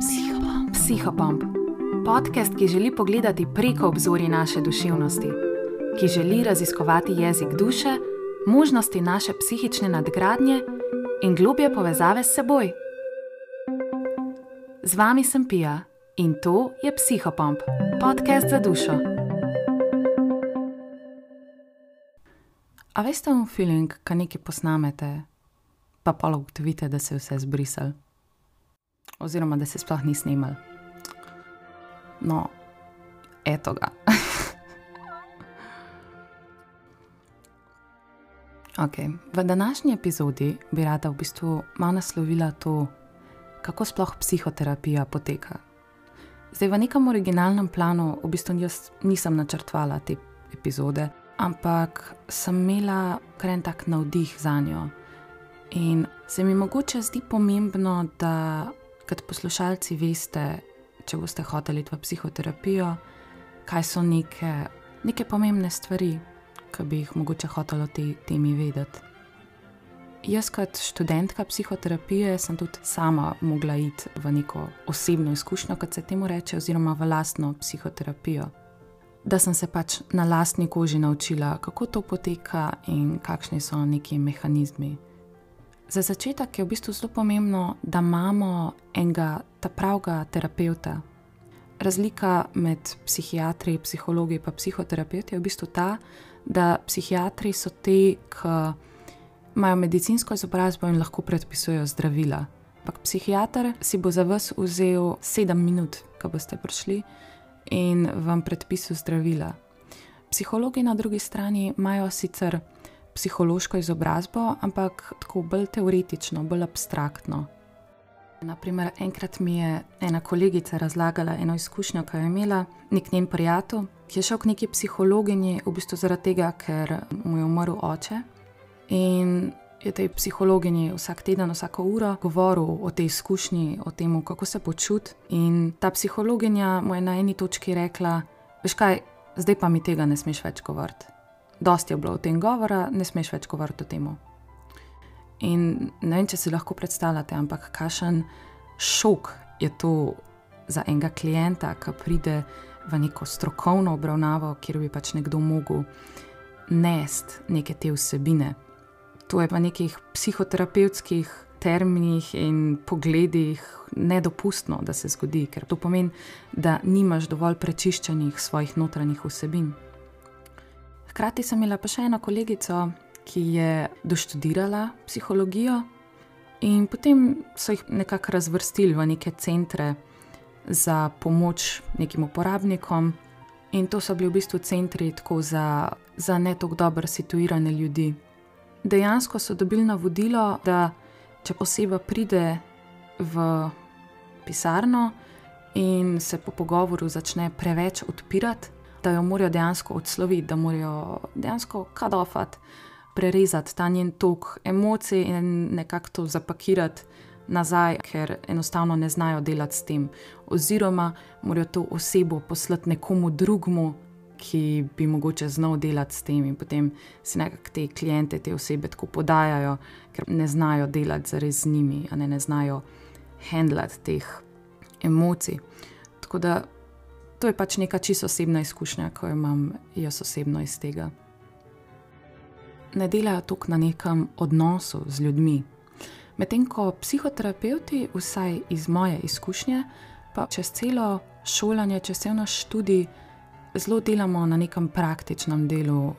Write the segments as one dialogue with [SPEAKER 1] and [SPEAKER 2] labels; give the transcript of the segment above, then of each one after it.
[SPEAKER 1] Psihopomp. Psihopomp. Podcast, ki želi pogledati preko obzori naše duševnosti, ki želi raziskovati jezik duše, možnosti naše psihične nadgradnje in globje povezave s seboj. Z vami sem Pija in to je Psihopomp, podcast za dušo. A veste, v feeling, kaj nekaj posnamete, pa pa ugotovite, da se je vse zbrisal oziroma da se sploh ni snimal. No, eto ga. okay. V današnji epizodi bi rada v bistvu malo naslovila to, kako sploh psihoterapija poteka. Zdaj, v nekem originalnem planu, v bistvu jaz nisem načrtovala te epizode, ampak sem imela kar en tak navdih za njo. In se mi mogoče zdi pomembno, da kot poslušalci veste, če boste hoteli v psihoterapijo, kaj so neke, neke pomembne stvari, ki bi jih mogoče hotelo te temi vedeti. Jaz, kot študentka psihoterapije, sem tudi sama mogla iti v neko osebno izkušnjo, kot se temu reče, oziroma v lastno psihoterapijo. Da sem se pač na lastni koži naučila, kako to poteka in kakšni so neki mehanizmi, Za začetek je v bistvu zelo pomembno, da imamo enega ta pravega terapeuta. Razlika med psihiatri, psihologi in psihoterapeuti je v bistvu ta, da psihiatri so ti, ki imajo medicinsko izobrazbo in lahko predpisujejo zdravila. Ampak psihiater si bo za vas vzel sedem minut, ko boste prišli in vam predpisal zdravila. Psihologi na drugi strani imajo sicer psihološko izobrazbo, ampak tako bolj teoretično, bolj abstraktno. Naprimer, enkrat mi je ena kolegica razlagala eno izkušnjo, ki jo je imela nek njen prijatelj, ki je šel k neki psihologinji, v bistvu zaradi tega, ker mu je umrl oče. In je tej psihologinji vsak teden, vsako uro govoril o tej izkušnji, o tem, kako se počuti. In ta psihologinja mu je na eni točki rekla: Veš kaj, zdaj pa mi tega ne smeš več govoriti dosti je bilo o tem govora, ne smeš več govoriti o tem. In ne vem, če si lahko predstavljate, ampak kakšen šok je to za enega klienta, ki pride v neko strokovno obravnavo, kjer bi pač nekdo mogel nest neke te vsebine. To je pa nekih psihoterapevtskih terminih in pogledih nedopustno, da se zgodi, ker to pomeni, da nimaš dovolj prečiščenih svojih notranjih vsebin. Hkrati sem imela pa še eno kolegico, ki je doštudirala psihologijo, in potem so jih nekako razvrstili v neke centre za pomoč nekim uporabnikom. In to so bili v bistvu centri za, za ne tako dobro situirane ljudi. Dejansko so dobili navodilo, da če oseba pride v pisarno in se po pogovoru začne preveč odpirati, da jo morajo dejansko odsloviti, da morajo dejansko kadofati, prerezati ta njen tok emocij in nekako to zapakirati nazaj, ker enostavno ne znajo delati s tem. Oziroma, morajo to osebo poslati nekomu drugemu, ki bi mogoče znal delati s tem, in potem se nekako te klijente, te osebe tako podajajo, ker ne znajo delati zares z njimi, ne, ne znajo handlati teh emocij. Tako da to je pač neka čisto osebna izkušnja, ko jo imam jaz osebno iz tega. Ne delajo tukaj na nekem odnosu z ljudmi. Medtem ko psihoterapeuti, vsaj iz moje izkušnje, pa čez celo šolanje, čez celo naš študij, zelo delamo na nekem praktičnem delu,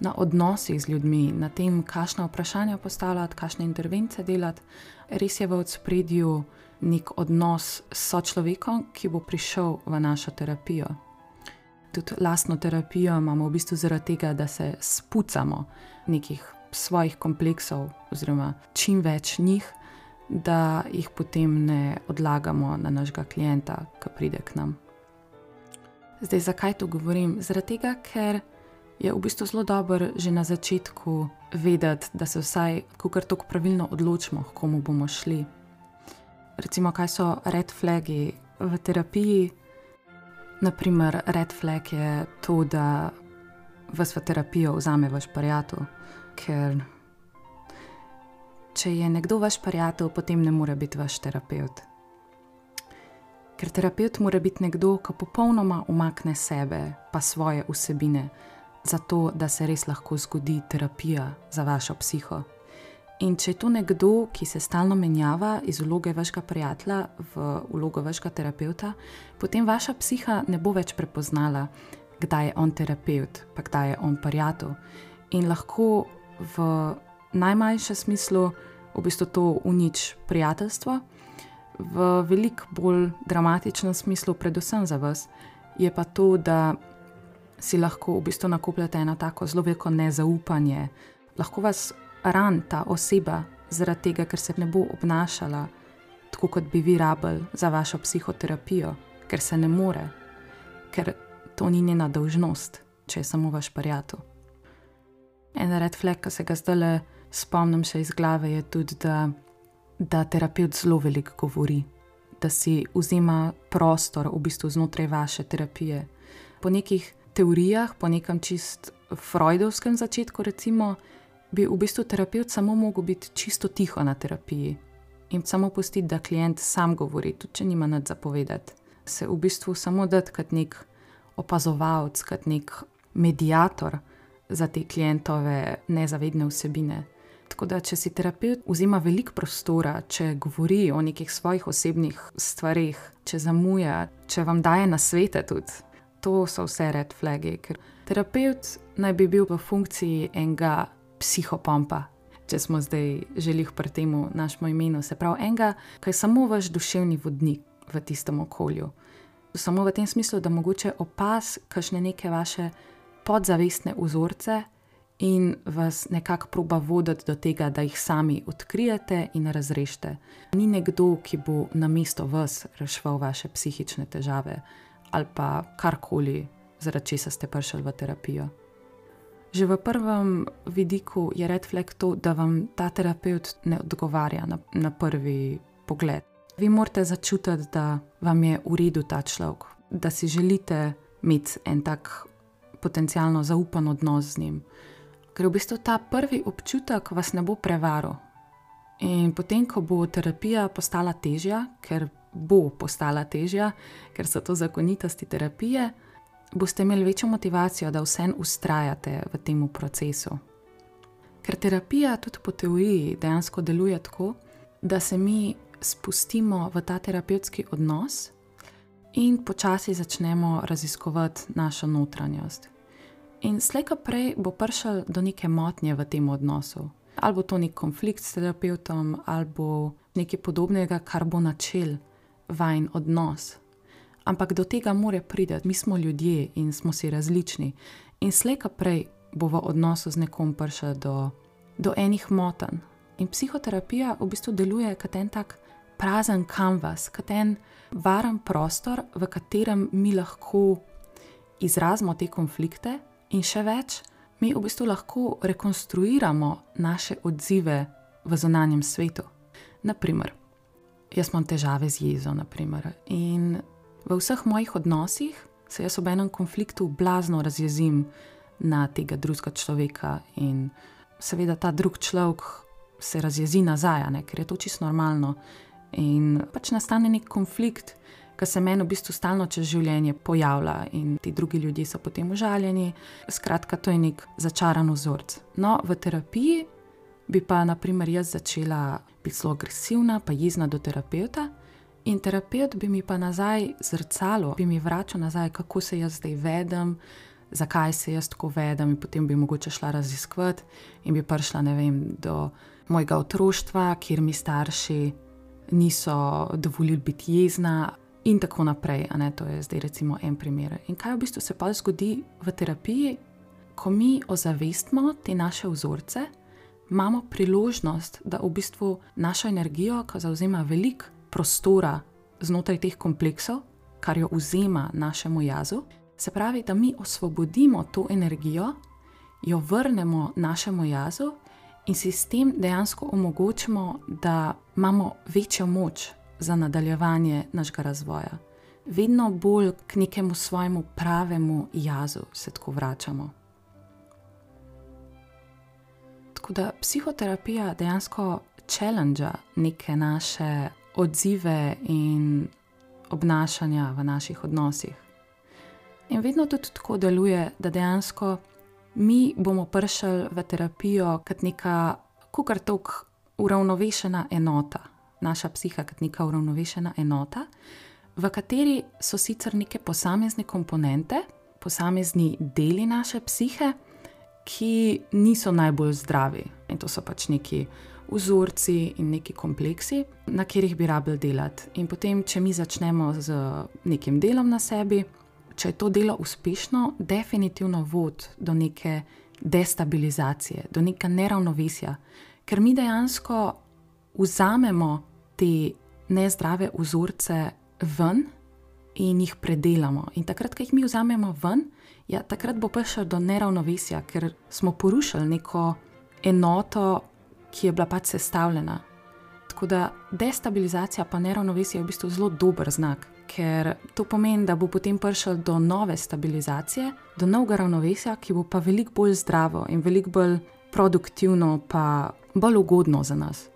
[SPEAKER 1] na odnosih z ljudmi, na tem, kakšne vprašanja postavljati, kakšne intervence delati. Res je v odspredju nek odnos s človekom, ki bo prišel v našo terapijo. Tudi lastno terapijo imamo v bistvu zaradi tega, da se spucamo nekih svojih kompleksov, oziroma čim več njih, da jih potem ne odlagamo na našega klienta, ki pride k nam. Zdaj, zakaj to govorim? Zaradi tega, ker je v bistvu zelo dobro že na začetku vedeti, da se vsaj, ko kar tako pravilno odločimo, komu bomo šli recimo, kaj so red flagi v terapiji. Naprimer, red flag je to, da vas v terapijo vzame vaš prijatelj, ker če je nekdo vaš prijatelj, potem ne more biti vaš terapeut. Ker terapeut mora biti nekdo, ki popolnoma umakne sebe, pa svoje vsebine, zato da se res lahko zgodi terapija za vašo psiho. In če je to nekdo, ki se stalno menjava iz vloge vašega prijatelja v vlogo vašega terapeuta, potem vaša psiha ne bo več prepoznala, kdaj je on terapeut, pa kdaj je on prijatelj. In lahko v najmanjšem smislu v bistvu to uniči prijateljstvo, v veliko bolj dramatičnem smislu, predvsem za vas, je pa to, da si lahko v bistvu nakupljate eno tako zelo veliko nezaupanje. Lahko vas ran ta oseba zaradi tega, ker se ne bo obnašala tako, kot bi vi rabili za vašo psihoterapijo, ker se ne more, ker to ni njena dolžnost, če je samo vaš prijatelj. En red flag, ki se ga zdaj le spomnim še iz glave, je tudi, da, da terapeut zelo veliko govori, da si vzema prostor v bistvu znotraj vaše terapije. Po nekih teorijah, po nekem čist freudovskem začetku, recimo, bi v bistvu terapeut samo mogel biti čisto tiho na terapiji in samo pustiti, da klient sam govori, tudi če nima nič zapovedati. Se v bistvu samo dati kot nek opazovalec, kot nek medijator za te klientove nezavedne vsebine. Tako da, če si terapeut vzima veliko prostora, če govori o nekih svojih osebnih stvarih, če zamuja, če vam daje na svete tudi, to so vse red flagi. Ker terapeut naj bi bil v funkciji enega psihopompa, če smo zdaj želeli pri tem našemu imenu, se pravi enega, ki je samo vaš duševni vodnik v tistem okolju. Samo v tem smislu, da mogoče opaz kakšne neke vaše podzavestne vzorce in vas nekako proba voditi do tega, da jih sami odkrijete in razrešite. Ni nekdo, ki bo na mesto vas reševal vaše psihične težave ali pa karkoli, zaradi česa ste prišli v terapijo. Že v prvem vidiku je red flag to, da vam ta terapeut ne odgovarja na, na prvi pogled. Vi morate začutiti, da vam je v redu ta človek, da si želite imeti en tak potencialno zaupan odnos z njim. Ker v bistvu ta prvi občutek vas ne bo prevaral. In potem, ko bo terapija postala težja, ker bo postala težja, ker so to zakonitosti terapije, boste imeli večjo motivacijo, da vsem ustrajate v tem procesu. Ker terapija tudi po teoriji dejansko deluje tako, da se mi spustimo v ta terapevtski odnos in počasi začnemo raziskovati našo notranjost. In slejka prej bo prišel do neke motnje v tem odnosu. Ali bo to nek konflikt s terapeutom, ali bo nekaj podobnega, kar bo načel vajen odnos ampak do tega more priti, mi smo ljudje in smo si različni. In slejka prej bo v odnosu z nekom prišel do, do enih motenj. In psihoterapija v bistvu deluje kot en tak prazen kanvas, kot en varen prostor, v katerem mi lahko izrazimo te konflikte in še več, mi v bistvu lahko rekonstruiramo naše odzive v zunanjem svetu. Naprimer, jaz imam težave z jezo, naprimer, in V vseh mojih odnosih se jaz ob enem konfliktu blazno razjezim na tega drugega človeka in seveda ta drug človek se razjezi nazaj, ne, ker je to čisto normalno. In pač nastane nek konflikt, ki se meni v bistvu stalno čez življenje pojavlja, in ti drugi ljudje so potem užaljeni. Skratka, to je nek začaran vzorc. No, v terapiji bi pa, naprimer, jaz začela biti zelo agresivna, pa jezna do terapeuta. In terapeut bi mi pa nazaj zrcalo, bi mi vračal nazaj, kako se jaz zdaj vedem, zakaj se jaz tako vedem, in potem bi mogoče šla raziskovati in bi prišla vem, do mojega otroštva, kjer mi starši niso dovolili biti jezna. In tako naprej, ne, to je zdaj recimo en primer. In kaj v bistvu se pa zgodi v terapiji, ko mi ozavestimo te naše vzorce, imamo priložnost, da v bistvu našo energijo, ki zauzema veliko prostora znotraj teh kompleksov, kar jo vzema našemu jazu. Se pravi, da mi osvobodimo to energijo, jo vrnemo našemu jazu in si s tem dejansko omogočimo, da imamo večjo moč za nadaljevanje našega razvoja. Vedno bolj k nekemu svojemu pravemu jazu se tako vračamo. Tako da psihoterapija dejansko challenge neke naše odzive in obnašanja v naših odnosih. In vedno tudi tako deluje, da dejansko mi bomo prišli v terapijo kot neka kukar tok uravnovešena enota, naša psiha kot neka uravnovešena enota, v kateri so sicer neke posamezne komponente, posamezni deli naše psihe, ki niso najbolj zdravi. In to so pač neki vzorci in neki kompleksi, na katerih bi rabili delati. In potem, če mi začnemo z nekim delom na sebi, če je to delo uspešno, definitivno vodi do neke destabilizacije, do neke neravnovesja, ker mi dejansko vzamemo te nezdrave vzorce ven in jih predelamo. In takrat, ko jih mi vzamemo ven, ja, takrat bo prišlo do neravnovesja, ker smo porušili neko enoto, ki je bila pač sestavljena. Tako da destabilizacija pa neravnovesje je v bistvu zelo dober znak, ker to pomeni, da bo potem prišel do nove stabilizacije, do novega ravnovesja, ki bo pa veliko bolj zdravo in veliko bolj produktivno, pa bolj ugodno za nas.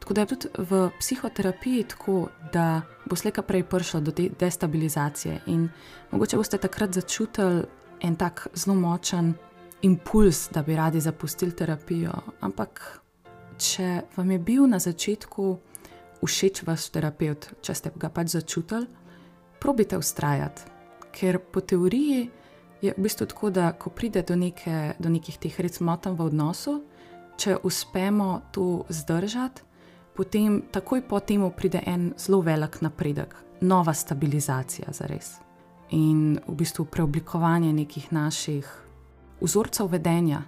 [SPEAKER 1] Tako da je tudi v psihoterapiji tako, da bo slejka prej prišlo do te destabilizacije in mogoče boste takrat začutili en tak zelo močen impuls, da bi radi zapustili terapijo. Ampak, če vam je bil na začetku všeč vaš terapeut, če ste ga pač začutili, probite ustrajati. Ker po teoriji je v bistvu tako, da ko pride do, neke, do nekih teh motenj v odnosu, če uspemo to zdržati, potem takoj po tem pride en zelo velik napredek, nova stabilizacija za res. In v bistvu preoblikovanje nekih naših vzorcev vedenja.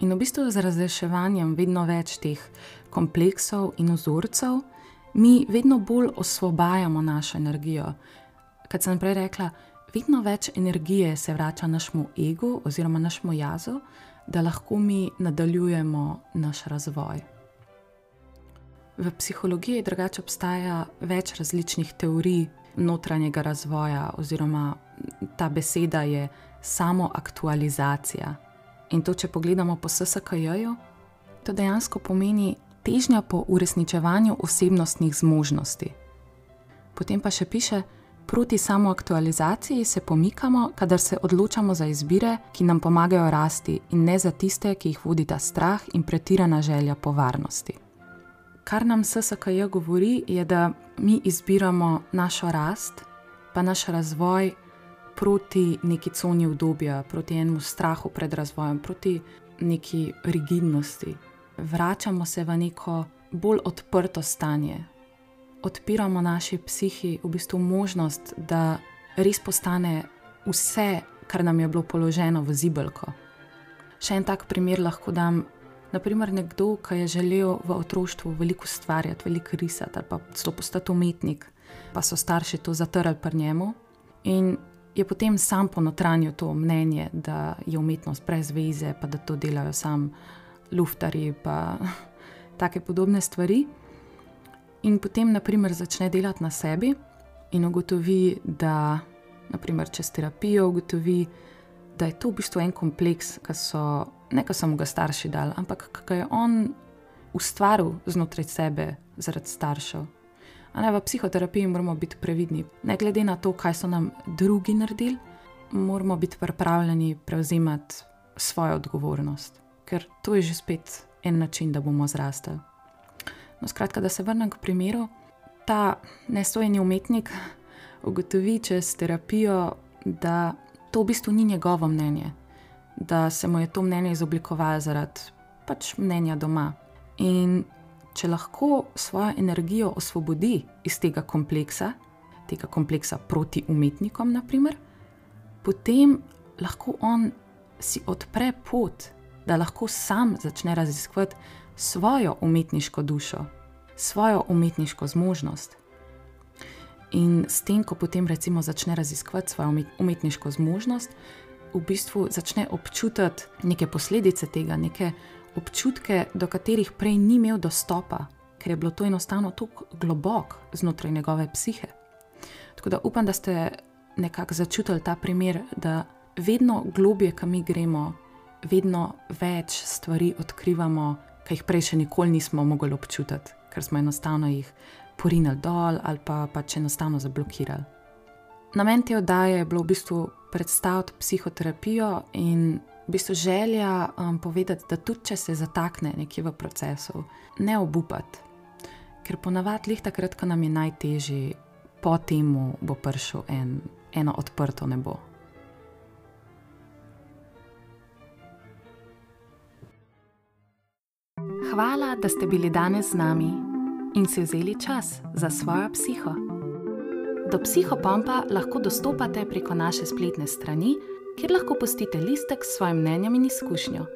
[SPEAKER 1] In v bistvu z razreševanjem vedno več teh kompleksov in vzorcev, mi vedno bolj osvobajamo našo energijo. Kot sem prej rekla, vedno več energije se vrača našemu egu oziroma našemu jazu, da lahko mi nadaljujemo naš razvoj. V psihologiji drugače obstaja več različnih teorij notranjega razvoja, oziroma ta beseda je samo aktualizacija. In to, če pogledamo po SSKJ-ju, to dejansko pomeni težnja po uresničevanju osebnostnih zmožnosti. Potem pa še piše, proti samoaktualizaciji se pomikamo, kadar se odločamo za izbire, ki nam pomagajo rasti, in ne za tiste, ki jih vodita strah in pretirana želja po varnosti kar nam SSKJ govori, je, da mi izbiramo našo rast, pa naš razvoj proti neki coni obdobja, proti enemu strahu pred razvojem, proti neki rigidnosti. Vračamo se v neko bolj odprto stanje, odpiramo naši psihi v bistvu možnost, da res postane vse, kar nam je bilo položeno v zibelko. Še en tak primer lahko dam Naprimer, nekdo, ki je želel v otroštvu veliko ustvarjati, veliko risati ali pa celo postati umetnik, pa so starši to zatrli pri njemu in je potem sam ponotranil to mnenje, da je umetnost brez veze, pa da to delajo sam luftari in take podobne stvari. In potem, naprimer, začne delati na sebi in ugotovi, da, naprimer, čez terapijo ugotovi, da je to v bistvu en kompleks, ki so ne ka so mu ga starši dali, ampak kaj je on ustvaril znotraj sebe zaradi staršev. Ne, v psihoterapiji moramo biti previdni. Ne glede na to, kaj so nam drugi naredili, moramo biti pripravljeni prevzemati svojo odgovornost, ker to je že spet en način, da bomo zrastli. No, skratka, da se vrnem k primeru, ta nesojeni umetnik ugotovi čez terapijo, da to v bistvu ni njegovo mnenje, da se mu je to mnenje izoblikovalo zaradi pač mnenja doma. In če lahko svojo energijo osvobodi iz tega kompleksa, tega kompleksa proti umetnikom, naprimer, potem lahko on si odpre pot, da lahko sam začne raziskovati svojo umetniško dušo, svojo umetniško zmožnost. In s tem, ko potem recimo začne raziskovati svojo umetniško zmožnost, v bistvu začne občutiti neke posledice tega, neke občutke, do katerih prej ni imel dostopa, ker je bilo to enostavno tako globoko znotraj njegove psihe. Tako da upam, da ste nekako začutili ta primer, da vedno globje, kam mi gremo, vedno več stvari odkrivamo, ki jih prej še nikoli nismo mogli občutiti, ker smo enostavno jih porinili dol ali pa pač enostavno zablokirali. Namen te oddaje je bilo v bistvu predstaviti psihoterapijo in v bistvu želja um, povedati, da tudi če se zatakne nekje v procesu, ne obupati. Ker ponavadi, lih takrat, ko nam je najtežje, po tem bo prišel en, eno odprto nebo. Hvala, da ste bili danes z nami in si vzeli čas za svojo psiho. Do psihopompa lahko dostopate preko naše spletne strani, kjer lahko postite listek s svojim mnenjem in izkušnjo,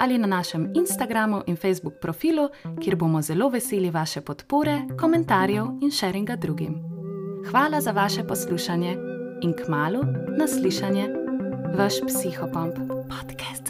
[SPEAKER 1] ali na našem Instagramu in Facebook profilu, kjer bomo zelo veseli vaše podpore, komentarjev in sharinga drugim. Hvala za vaše poslušanje in k malu naslišanje, vaš psihopomp podcast.